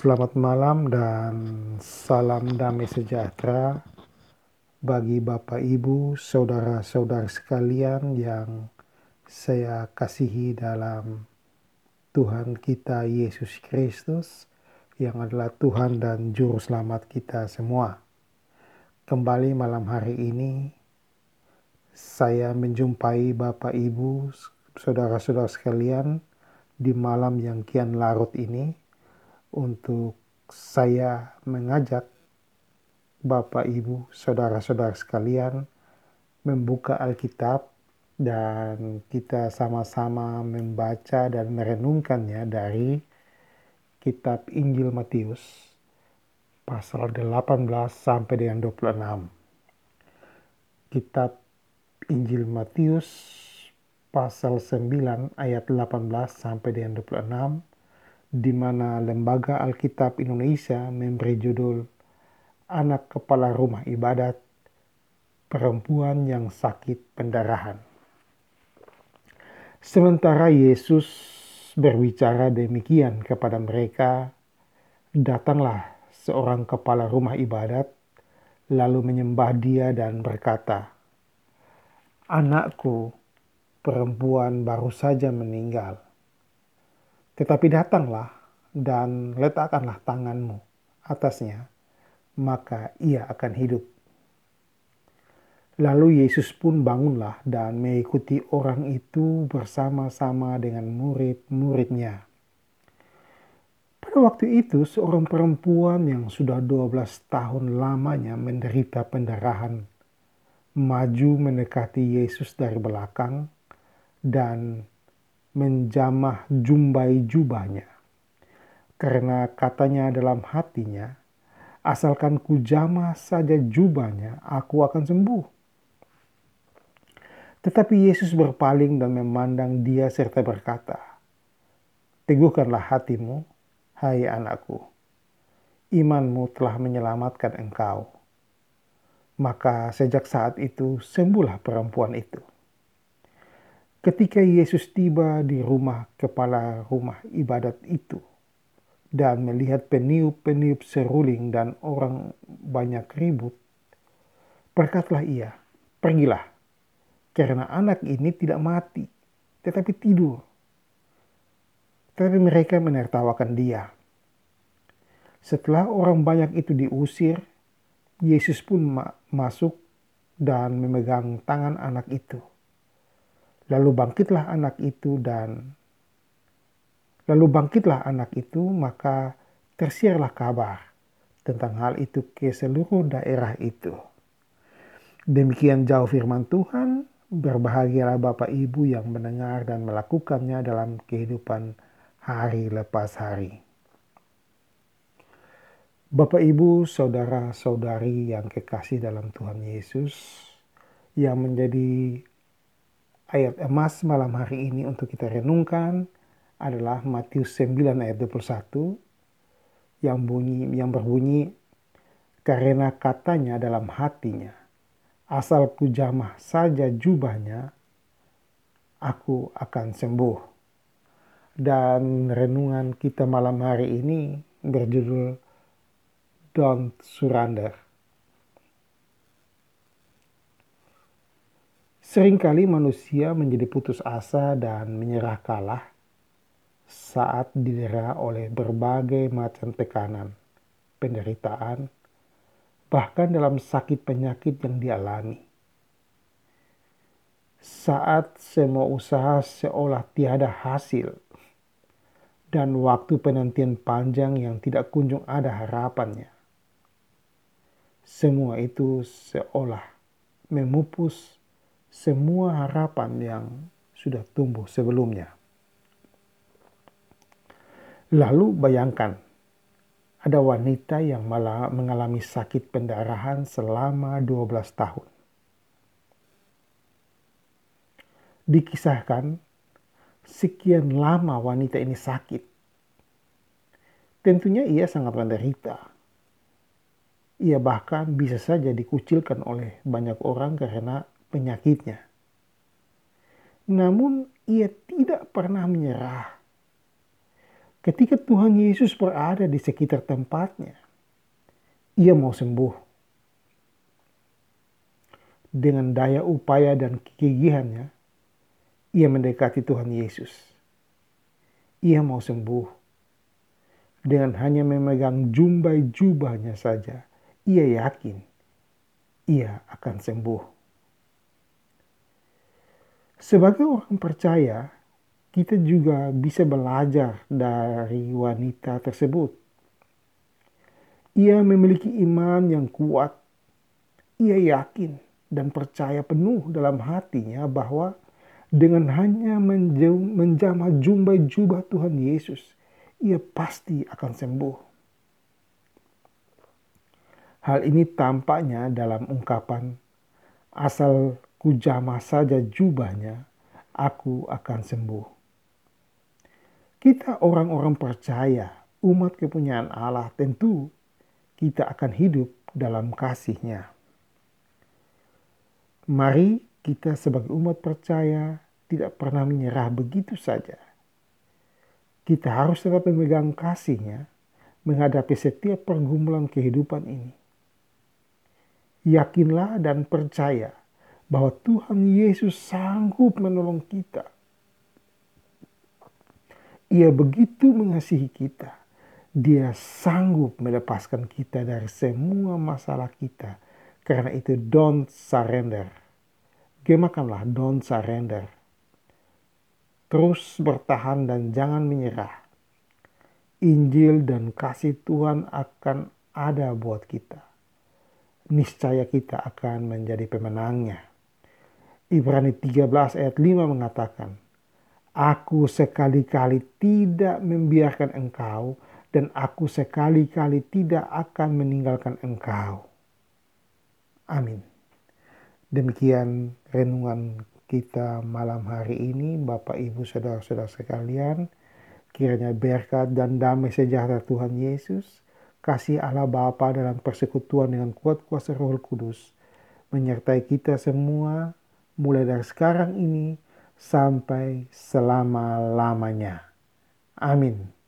Selamat malam dan salam damai sejahtera bagi Bapak Ibu, saudara-saudara sekalian yang saya kasihi dalam Tuhan kita Yesus Kristus yang adalah Tuhan dan Juru Selamat kita semua. Kembali malam hari ini saya menjumpai Bapak Ibu, saudara-saudara sekalian di malam yang kian larut ini untuk saya mengajak Bapak, Ibu, saudara-saudara sekalian membuka Alkitab dan kita sama-sama membaca dan merenungkannya dari kitab Injil Matius pasal 18 sampai dengan 26. Kitab Injil Matius pasal 9 ayat 18 sampai dengan 26 di mana Lembaga Alkitab Indonesia memberi judul Anak Kepala Rumah Ibadat Perempuan yang Sakit Pendarahan. Sementara Yesus berbicara demikian kepada mereka, datanglah seorang kepala rumah ibadat, lalu menyembah dia dan berkata, Anakku, perempuan baru saja meninggal tetapi datanglah dan letakkanlah tanganmu atasnya, maka ia akan hidup. Lalu Yesus pun bangunlah dan mengikuti orang itu bersama-sama dengan murid-muridnya. Pada waktu itu seorang perempuan yang sudah 12 tahun lamanya menderita pendarahan maju mendekati Yesus dari belakang dan menjamah jumbai jubahnya. Karena katanya dalam hatinya, asalkan kujamah saja jubahnya, aku akan sembuh. Tetapi Yesus berpaling dan memandang dia serta berkata, Teguhkanlah hatimu, hai anakku. Imanmu telah menyelamatkan engkau. Maka sejak saat itu sembuhlah perempuan itu. Ketika Yesus tiba di rumah kepala rumah ibadat itu dan melihat peniup-peniup seruling dan orang banyak ribut, berkatlah ia, pergilah, karena anak ini tidak mati, tetapi tidur. Tetapi mereka menertawakan dia. Setelah orang banyak itu diusir, Yesus pun ma masuk dan memegang tangan anak itu Lalu bangkitlah anak itu dan lalu bangkitlah anak itu maka tersiarlah kabar tentang hal itu ke seluruh daerah itu. Demikian jauh firman Tuhan, berbahagialah Bapak Ibu yang mendengar dan melakukannya dalam kehidupan hari lepas hari. Bapak Ibu, saudara-saudari yang kekasih dalam Tuhan Yesus, yang menjadi Ayat emas malam hari ini untuk kita renungkan adalah Matius 9 ayat 21 yang bunyi yang berbunyi karena katanya dalam hatinya asal kujamah saja jubahnya aku akan sembuh. Dan renungan kita malam hari ini berjudul Don't Surrender. Seringkali manusia menjadi putus asa dan menyerah kalah saat didera oleh berbagai macam tekanan, penderitaan, bahkan dalam sakit penyakit yang dialami. Saat semua usaha seolah tiada hasil dan waktu penantian panjang yang tidak kunjung ada harapannya. Semua itu seolah memupus semua harapan yang sudah tumbuh sebelumnya. Lalu bayangkan, ada wanita yang malah mengalami sakit pendarahan selama 12 tahun. Dikisahkan, sekian lama wanita ini sakit. Tentunya ia sangat menderita. Ia bahkan bisa saja dikucilkan oleh banyak orang karena penyakitnya. Namun ia tidak pernah menyerah. Ketika Tuhan Yesus berada di sekitar tempatnya, ia mau sembuh. Dengan daya upaya dan kegigihannya, ia mendekati Tuhan Yesus. Ia mau sembuh. Dengan hanya memegang jumbai jubahnya saja, ia yakin ia akan sembuh. Sebagai orang percaya, kita juga bisa belajar dari wanita tersebut. Ia memiliki iman yang kuat. Ia yakin dan percaya penuh dalam hatinya bahwa dengan hanya menjamah jumbai jubah Tuhan Yesus, ia pasti akan sembuh. Hal ini tampaknya dalam ungkapan asal kujamah saja jubahnya, aku akan sembuh. Kita orang-orang percaya, umat kepunyaan Allah tentu kita akan hidup dalam kasihnya. Mari kita sebagai umat percaya tidak pernah menyerah begitu saja. Kita harus tetap memegang kasihnya menghadapi setiap pergumulan kehidupan ini. Yakinlah dan percaya bahwa Tuhan Yesus sanggup menolong kita. Ia begitu mengasihi kita. Dia sanggup melepaskan kita dari semua masalah kita. Karena itu don't surrender. Gemakanlah don't surrender. Terus bertahan dan jangan menyerah. Injil dan kasih Tuhan akan ada buat kita. Niscaya kita akan menjadi pemenangnya. Ibrani 13 ayat 5 mengatakan, Aku sekali-kali tidak membiarkan engkau dan aku sekali-kali tidak akan meninggalkan engkau. Amin. Demikian renungan kita malam hari ini, Bapak, Ibu, Saudara-saudara sekalian. Kiranya berkat dan damai sejahtera Tuhan Yesus, kasih Allah Bapa dalam persekutuan dengan kuat kuasa Roh Kudus, menyertai kita semua mulai dari sekarang ini sampai selama-lamanya. Amin.